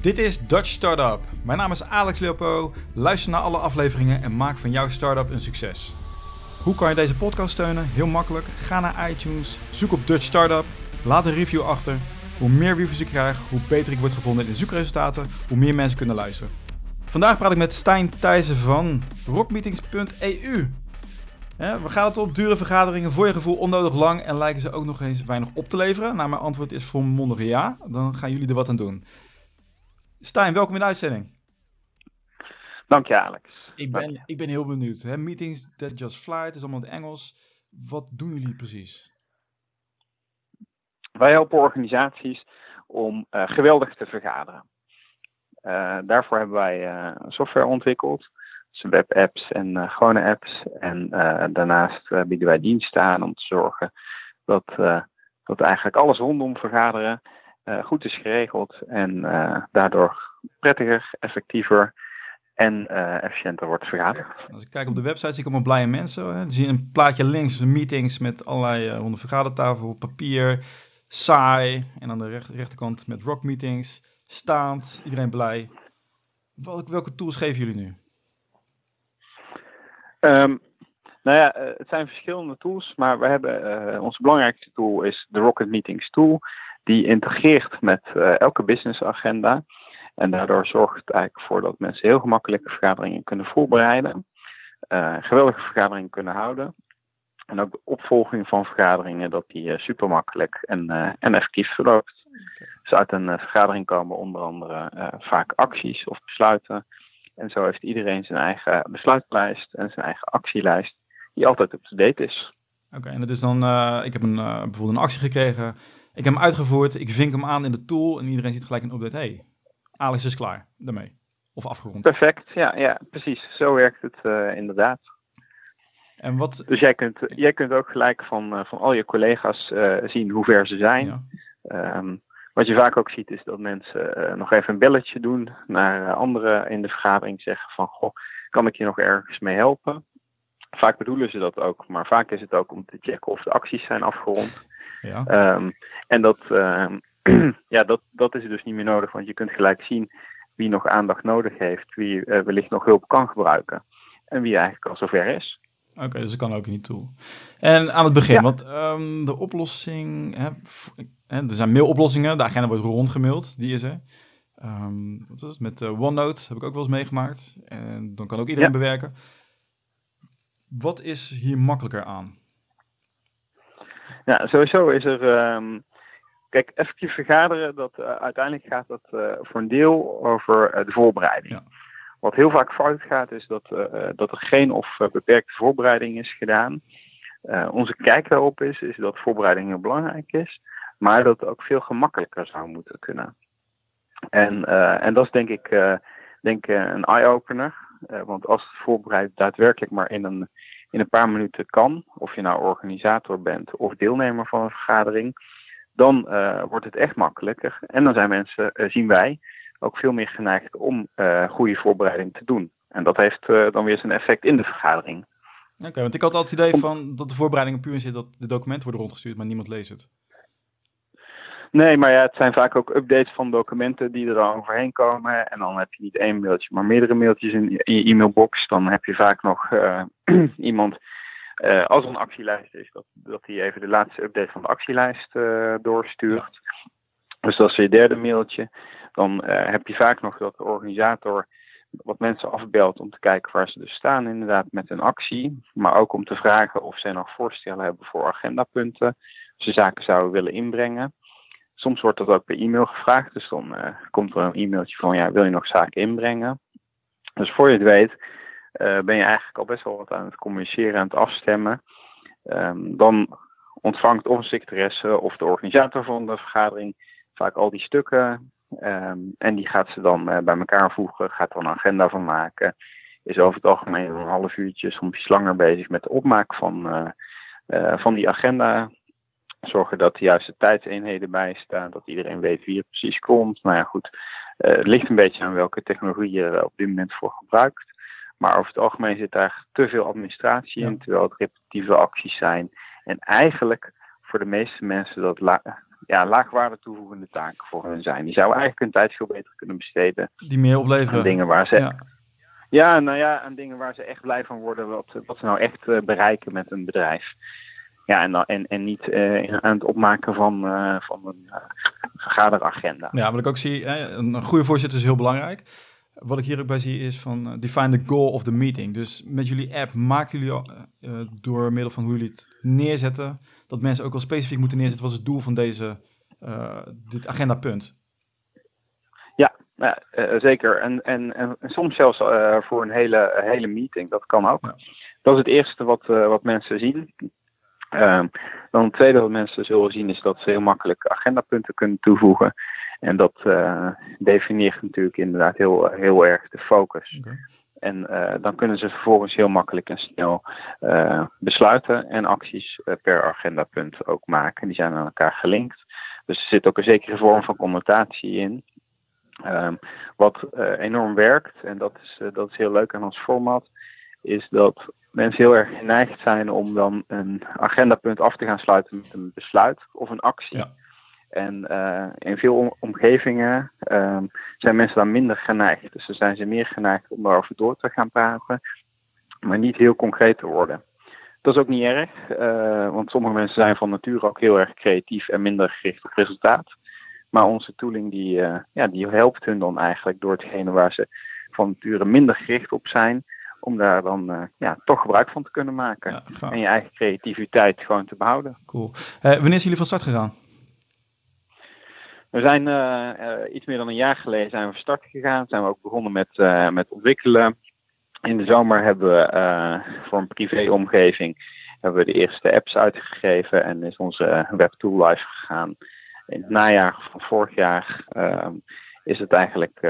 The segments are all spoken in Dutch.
Dit is Dutch Startup. Mijn naam is Alex Leopo. Luister naar alle afleveringen en maak van jouw startup een succes. Hoe kan je deze podcast steunen? Heel makkelijk. Ga naar iTunes, zoek op Dutch Startup, laat een review achter. Hoe meer reviews ik krijg, hoe beter ik word gevonden in de zoekresultaten, hoe meer mensen kunnen luisteren. Vandaag praat ik met Stijn Thijssen van rockmeetings.eu. we gaan het op dure vergaderingen voor je gevoel onnodig lang en lijken ze ook nog eens weinig op te leveren. Nou, mijn antwoord is volmondig ja. Dan gaan jullie er wat aan doen. Stijn, welkom in de uitzending. Dank je, Alex. Ik ben, ik ben heel benieuwd. Hè? Meetings that just fly, het is allemaal in het Engels. Wat doen jullie precies? Wij helpen organisaties om uh, geweldig te vergaderen. Uh, daarvoor hebben wij uh, software ontwikkeld. Dus webapps en gewone apps. En daarnaast bieden wij diensten aan om te zorgen dat, dat eigenlijk alles rondom vergaderen goed is geregeld. En daardoor prettiger, effectiever en efficiënter wordt vergaderd. Als ik kijk op de website zie ik allemaal blije mensen. Hè. Dan zie je een plaatje links, meetings met allerlei rond de vergadertafel, papier, saai. En aan de rechterkant met rock meetings, staand, iedereen blij. Welke, welke tools geven jullie nu? Um, nou ja, eh, het zijn verschillende tools, maar we hebben uh, onze belangrijkste tool is de Rocket Meetings tool. Die integreert met uh, elke business agenda. En daardoor zorgt het eigenlijk voor dat mensen heel gemakkelijke vergaderingen kunnen voorbereiden. geweldige vergaderingen kunnen houden. En ook de opvolging van vergaderingen, dat die super makkelijk en, en effectief verloopt. Dus uit een vergadering komen onder andere vaak acties of besluiten. En zo heeft iedereen zijn eigen besluitlijst en zijn eigen actielijst, die altijd up-to-date is. Oké, en dat is dan, ik heb een, bijvoorbeeld een actie gekregen, ik heb hem uitgevoerd, ik vink hem aan in de tool en iedereen ziet gelijk een update. Hey, Alex is klaar daarmee. Of afgerond. Perfect, ja, ja precies. Zo werkt het uh, inderdaad. En wat... Dus jij kunt, jij kunt ook gelijk van, van al je collega's zien hoe ver ze zijn. Ja. Um, wat je vaak ook ziet is dat mensen nog even een belletje doen naar anderen in de vergadering. Zeggen van, goh, kan ik je nog ergens mee helpen? Vaak bedoelen ze dat ook, maar vaak is het ook om te checken of de acties zijn afgerond. Ja. Um, en dat, uh, ja, dat, dat is dus niet meer nodig, want je kunt gelijk zien wie nog aandacht nodig heeft, wie wellicht nog hulp kan gebruiken en wie eigenlijk al zover is. Oké, dus dat kan ook niet toe. En aan het begin, ja. want um, de oplossing, hè, hè, er zijn mailoplossingen, de agenda wordt rondgemaild, die is er. Um, wat is het? Met uh, OneNote heb ik ook wel eens meegemaakt. En dan kan ook iedereen ja. bewerken. Wat is hier makkelijker aan? Ja, sowieso is er. Um, kijk, effectief vergaderen, dat, uh, uiteindelijk gaat dat uh, voor een deel over de voorbereiding. Ja. Wat heel vaak fout gaat, is dat, dat er geen of beperkte voorbereiding is gedaan. Onze kijk daarop is, is dat voorbereiding heel belangrijk is, maar dat het ook veel gemakkelijker zou moeten kunnen. En, en dat is denk ik denk, een eye-opener. want als het voorbereid daadwerkelijk maar in een, in een paar minuten kan, of je nou organisator bent of deelnemer van een vergadering, dan wordt het echt makkelijker. En dan zijn mensen, zien wij, ook veel meer geneigd om uh, goede voorbereiding te doen. En dat heeft dan weer zijn effect in de vergadering. Oké, okay, want ik had altijd het idee van dat de voorbereiding puur zit dat de documenten worden rondgestuurd, maar niemand leest het. Nee, maar ja, het zijn vaak ook updates van documenten die er dan overheen komen. En dan heb je niet één mailtje, maar meerdere mailtjes in, in je e-mailbox. Dan heb je vaak nog uh, iemand, uh, als er een actielijst is, dat, dat hij even de laatste update van de actielijst uh, doorstuurt. Dus dat is je derde mailtje dan heb je vaak nog dat de organisator wat mensen afbelt om te kijken waar ze dus staan inderdaad met een actie. Maar ook om te vragen of zij nog voorstellen hebben voor agendapunten. Ze zaken zouden willen inbrengen. Soms wordt dat ook per e-mail gevraagd. Dus dan uh, komt er een e-mailtje van ja, wil je nog zaken inbrengen? Dus voor je het weet uh, ben je eigenlijk al best wel wat aan het communiceren, aan het afstemmen. Um, dan ontvangt of een secretaresse of de organisator van de vergadering vaak al die stukken Um, en die gaat ze dan uh, bij elkaar voegen, gaat er een agenda van maken. Is over het algemeen een half uurtje, soms langer bezig met de opmaak van, van die agenda. Zorgen dat de juiste tijdseenheden bij staan, dat iedereen weet wie er precies komt. Nou ja, goed, het ligt een beetje aan welke technologie je op dit moment voor gebruikt. Maar over het algemeen zit daar te veel administratie in, terwijl het repetitieve acties zijn. En eigenlijk voor de meeste mensen dat ja, laagwaarde toevoegende taken voor hun zijn. Die zouden eigenlijk hun tijd veel beter kunnen besteden. Die meer opleveren. Aan dingen waar ze, ja. ja. nou ja, aan dingen waar ze echt blij van worden. Wat, wat ze nou echt uh, bereiken met een bedrijf. Ja, en, en, en niet uh, aan het opmaken van, uh, van een vergaderagenda. Ja, wat ik ook zie, een goede voorzitter is heel belangrijk. Wat ik hier ook bij zie is van define the goal of the meeting. Dus met jullie app maken jullie door middel van hoe jullie het neerzetten, dat mensen ook wel specifiek moeten neerzetten wat is het doel van deze, dit agendapunt. Ja, ja zeker. En, en, en, soms zelfs voor een hele, hele meeting, dat kan ook. Ja. Dat is het eerste wat, wat mensen zien. Uh, dan het tweede wat mensen zullen zien is dat ze heel makkelijk agendapunten kunnen toevoegen. En dat uh, definieert natuurlijk inderdaad heel, heel erg de focus. Okay. En uh, dan kunnen ze vervolgens heel makkelijk en snel uh, besluiten en acties per agendapunt ook maken. Die zijn aan elkaar gelinkt. Dus er zit ook een zekere vorm van connotatie in. Um, wat enorm werkt, en dat is, dat is heel leuk aan ons format, is dat mensen heel erg geneigd zijn om dan een agendapunt af te gaan sluiten met een besluit of een actie. Ja. En uh, in veel omgevingen uh, zijn mensen dan minder geneigd. Dus dan zijn ze meer geneigd om daarover door te gaan praten, maar niet heel concreet te worden. Dat is ook niet erg, uh, want sommige mensen zijn van nature ook heel erg creatief en minder gericht op resultaat. Maar onze tooling die, ja, die helpt hun dan eigenlijk door hetgene waar ze van nature minder gericht op zijn, om daar dan uh, ja, toch gebruik van te kunnen maken. Ja, en je eigen creativiteit gewoon te behouden. Cool. Uh, wanneer zijn jullie van start gegaan? We zijn uh, iets meer dan een jaar geleden zijn we van start gegaan. Zijn we ook begonnen met, met ontwikkelen. In de zomer hebben we voor een privéomgeving hebben we de eerste apps uitgegeven en is onze webtool live gegaan. In het najaar van vorig jaar ehm, is het eigenlijk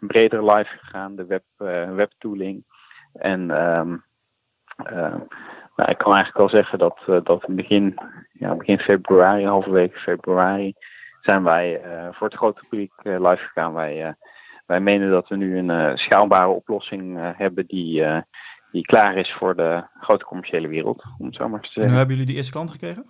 breder live gegaan, de web, webtooling. En um, uh, nou, ik kan eigenlijk wel zeggen dat, uh, dat in begin, ja, begin februari, halverwege februari, zijn wij uh, voor het grote publiek live gegaan. Wij, wij menen dat we nu een schaalbare oplossing hebben die, die klaar is voor de grote commerciële wereld, om het zo maar te zeggen. Nu hebben jullie die eerste klant gekregen?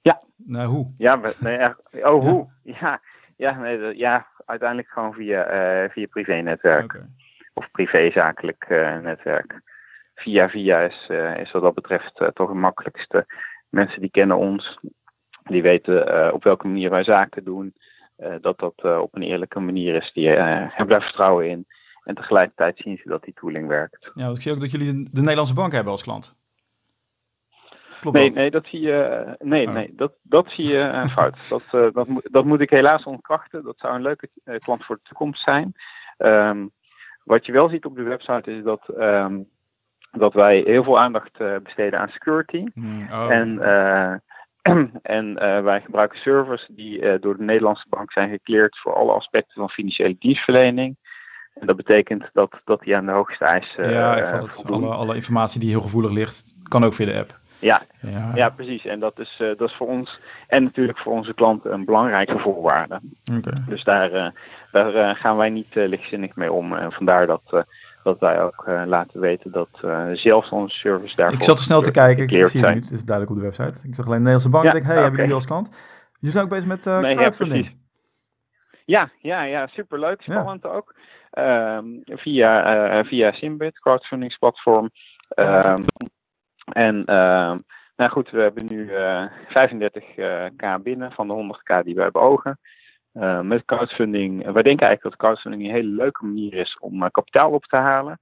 Ja. Nou, hoe? Ja, nee, oh, hoe? Ja, ja, nee, ja uiteindelijk gewoon via, via privé-netwerk. Okay of privézakelijk uh, netwerk. Via via is, uh, is wat dat betreft uh, toch het makkelijkste. Mensen die kennen ons, die weten op welke manier wij zaken doen. dat dat op een eerlijke manier is. Die hebben daar vertrouwen in. En tegelijkertijd zien ze dat die tooling werkt. Ja, ik zie ook dat jullie de Nederlandse bank hebben als klant. Klopt nee, dat? nee, dat zie je, nee, oh. nee, dat, dat zie je fout. dat, dat, dat moet ik helaas ontkrachten. Dat zou een leuke klant voor de toekomst zijn. Um, wat je wel ziet op de website is dat, um, dat wij heel veel aandacht uh, besteden aan security. Mm, oh. En, uh, en uh, wij gebruiken servers die door de Nederlandse bank zijn gecleared voor alle aspecten van financiële dienstverlening. En dat betekent dat, dat die aan de hoogste eisen. ja, ik het. Alle, alle informatie die heel gevoelig ligt, kan ook via de app. Ja, ja. ja precies. En dat is, uh, dat is voor ons en natuurlijk voor onze klanten een belangrijke voorwaarde. Okay. Dus daar, uh, daar uh, gaan wij niet lichtzinnig mee om. En vandaar dat, dat wij ook laten weten dat zelfs onze service daarvoor. Ik zat te snel te kijken, ik zie het niet, het is duidelijk op de website. Ik zag alleen Nederlandse Bank. Ja, denk, hey, okay. hebben jullie als klant? Jullie zijn ook bezig met nee, crowdfunding. Ja, ja, ja, superleuk, spannend ja. ook. Ehm, via, via Simbit, crowdfundingsplatform. Um, en uh, nou goed, we hebben nu uh, 35k binnen van de 100k die we beogen. Uh, met crowdfunding, wij denken eigenlijk dat crowdfunding een hele leuke manier is om kapitaal op te halen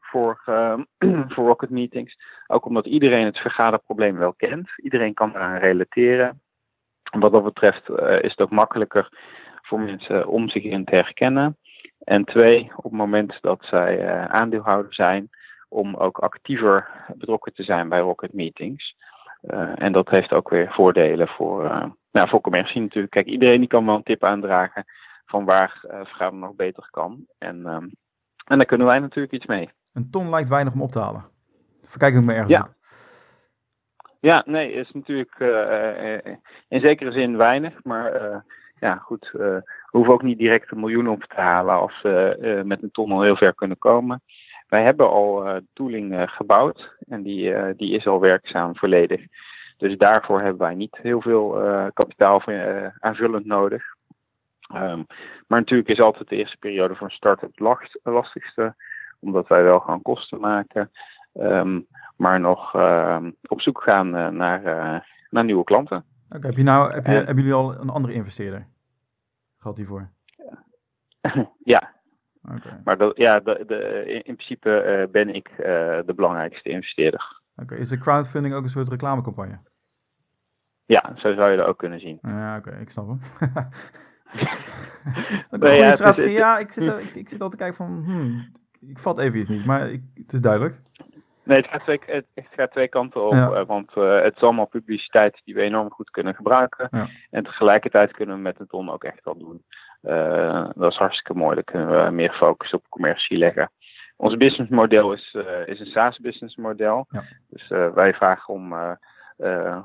voor, voor Rocket Meetings. Ook omdat iedereen het vergaderprobleem wel kent. Iedereen kan eraan relateren. Wat dat betreft is het ook makkelijker voor mensen om zich in te herkennen. En twee, op het moment dat zij aandeelhouder zijn, om ook actiever betrokken te zijn bij Rocket Meetings. Uh, en dat heeft ook weer voordelen voor, uh, nou, voor commercie natuurlijk. Kijk, iedereen die kan wel een tip aandragen van waar uh, vergaderen nog beter kan. En, um, en daar kunnen wij natuurlijk iets mee. Een ton lijkt weinig om op te halen. Verkijk ik me ergens ja. op. Ja, nee, is natuurlijk in zekere zin weinig. Maar ja, goed, we hoeven ook niet direct een miljoen op te halen als we met een ton al heel ver kunnen komen. Wij hebben al uh, tooling uh, gebouwd en die, uh, die is al werkzaam volledig. Dus daarvoor hebben wij niet heel veel kapitaal aanvullend nodig. Ehm, maar natuurlijk is altijd de eerste periode voor een start-up het lastigste, omdat wij wel gaan kosten maken. Ehm, maar nog ehm, op zoek gaan naar, naar nieuwe klanten. Oké, heb je nou, heb je, hebben jullie al een andere investeerder gehad hiervoor? ja. Okay. Maar dat, ja, de, de, in principe uh, ben ik uh, de belangrijkste investeerder. Oké, is de crowdfunding ook een soort reclamecampagne? Ja, zo zou je dat ook kunnen zien. Ja, oké, ik snap hem. nee, ja, ja, ik zit, ik, ik zit al te kijken van, hmm, ik vat even iets niet, maar ik, het is duidelijk. Nee, het gaat twee, het, gaat twee kanten op. Eh, want uh, het is allemaal publiciteit die we enorm goed kunnen gebruiken. Ja. En tegelijkertijd kunnen we met de ton ook echt wat doen. Uh, dat is hartstikke mooi. Dan kunnen we meer focus op commercie leggen. Ons businessmodel is, is een SaaS businessmodel. Ja. Dus wij vragen om,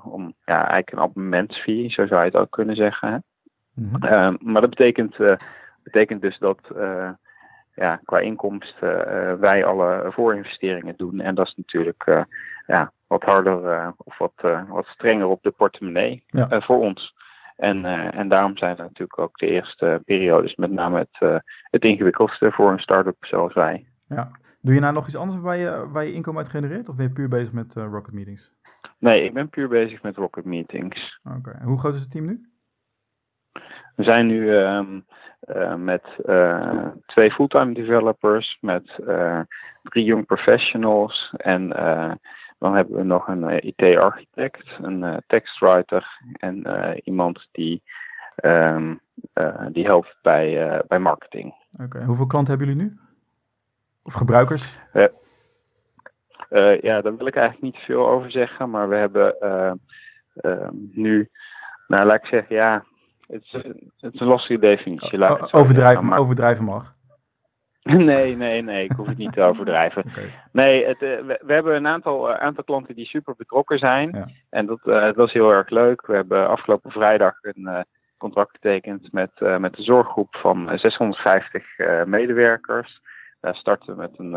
om ja, eigenlijk een abonnementsfee, zo zou je het ook kunnen zeggen. Hè? Mm -hmm. maar dat betekent, betekent dus dat ja, qua inkomsten uh, wij alle voorinvesteringen doen. En dat is natuurlijk uh, ja, wat harder uh, of wat, wat strenger op de portemonnee ja. voor ons. En, en daarom zijn er natuurlijk ook de eerste periodes met name het, het ingewikkeldste voor een start-up zoals wij. Ja. Doe je nou nog iets anders waar je, waar je inkomen uit genereert? Of ben je puur bezig met Rocket Meetings? Nee, ik ben puur bezig met Rocket Meetings. Oké. Hoe groot is het team nu? We zijn nu um, uh, met uh, twee fulltime developers, met uh, drie young professionals en dan hebben we nog een IT-architect, een tekstwriter en iemand die, um, die helpt bij, bij marketing. Oké, hoeveel klanten hebben jullie nu? Of gebruikers? ja, daar wil ik eigenlijk niet veel over zeggen, maar we hebben nu, nou laat ik zeggen, ja, het is, het is een lastige definitie. overdrijven, overdrijven mag. Nee, nee, nee, ik hoef het niet te overdrijven. Nee, het, eh, we, we, hebben een aantal, uh, aantal klanten die super betrokken zijn. Ja. En dat, uh, dat is heel erg leuk. We hebben afgelopen vrijdag een contract getekend met, met de zorggroep van 650 medewerkers. Daar starten we met een,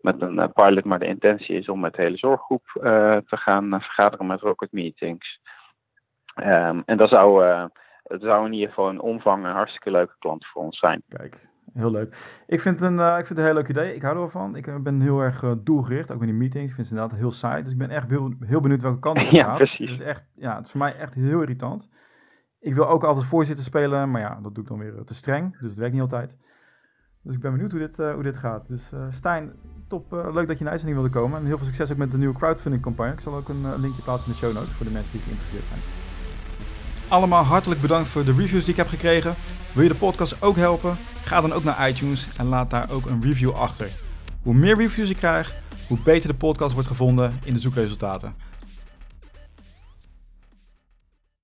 met een pilot, maar de intentie is om met de hele zorggroep te gaan vergaderen met Rocket Meetings. Um, en dat zou het zou in ieder geval een omvang een hartstikke leuke klant voor ons zijn. Kijk, heel leuk. Ik vind, een, uh, ik vind het een heel leuk idee. Ik hou er wel van. Ik eh, ben heel erg uh, doelgericht, ook in die meetings. Ik vind het inderdaad heel saai. Dus ik ben echt heel, heel benieuwd welke kant het ja, gaat. Precies. Het is, echt, ja, het is voor mij echt heel irritant. Ik wil ook altijd voorzitter spelen, maar ja, dat doe ik dan weer te streng. Dus het werkt niet altijd. Dus ik ben benieuwd hoe dit, hoe dit gaat. Dus Stijn, top. leuk dat je naar uitzending wilde komen. En heel veel succes ook met de nieuwe crowdfunding campagne. Ik zal ook een linkje plaatsen in de show notes voor de mensen die geïnteresseerd zijn allemaal hartelijk bedankt voor de reviews die ik heb gekregen. Wil je de podcast ook helpen? Ga dan ook naar iTunes en laat daar ook een review achter. Hoe meer reviews ik krijg, hoe beter de podcast wordt gevonden in de zoekresultaten.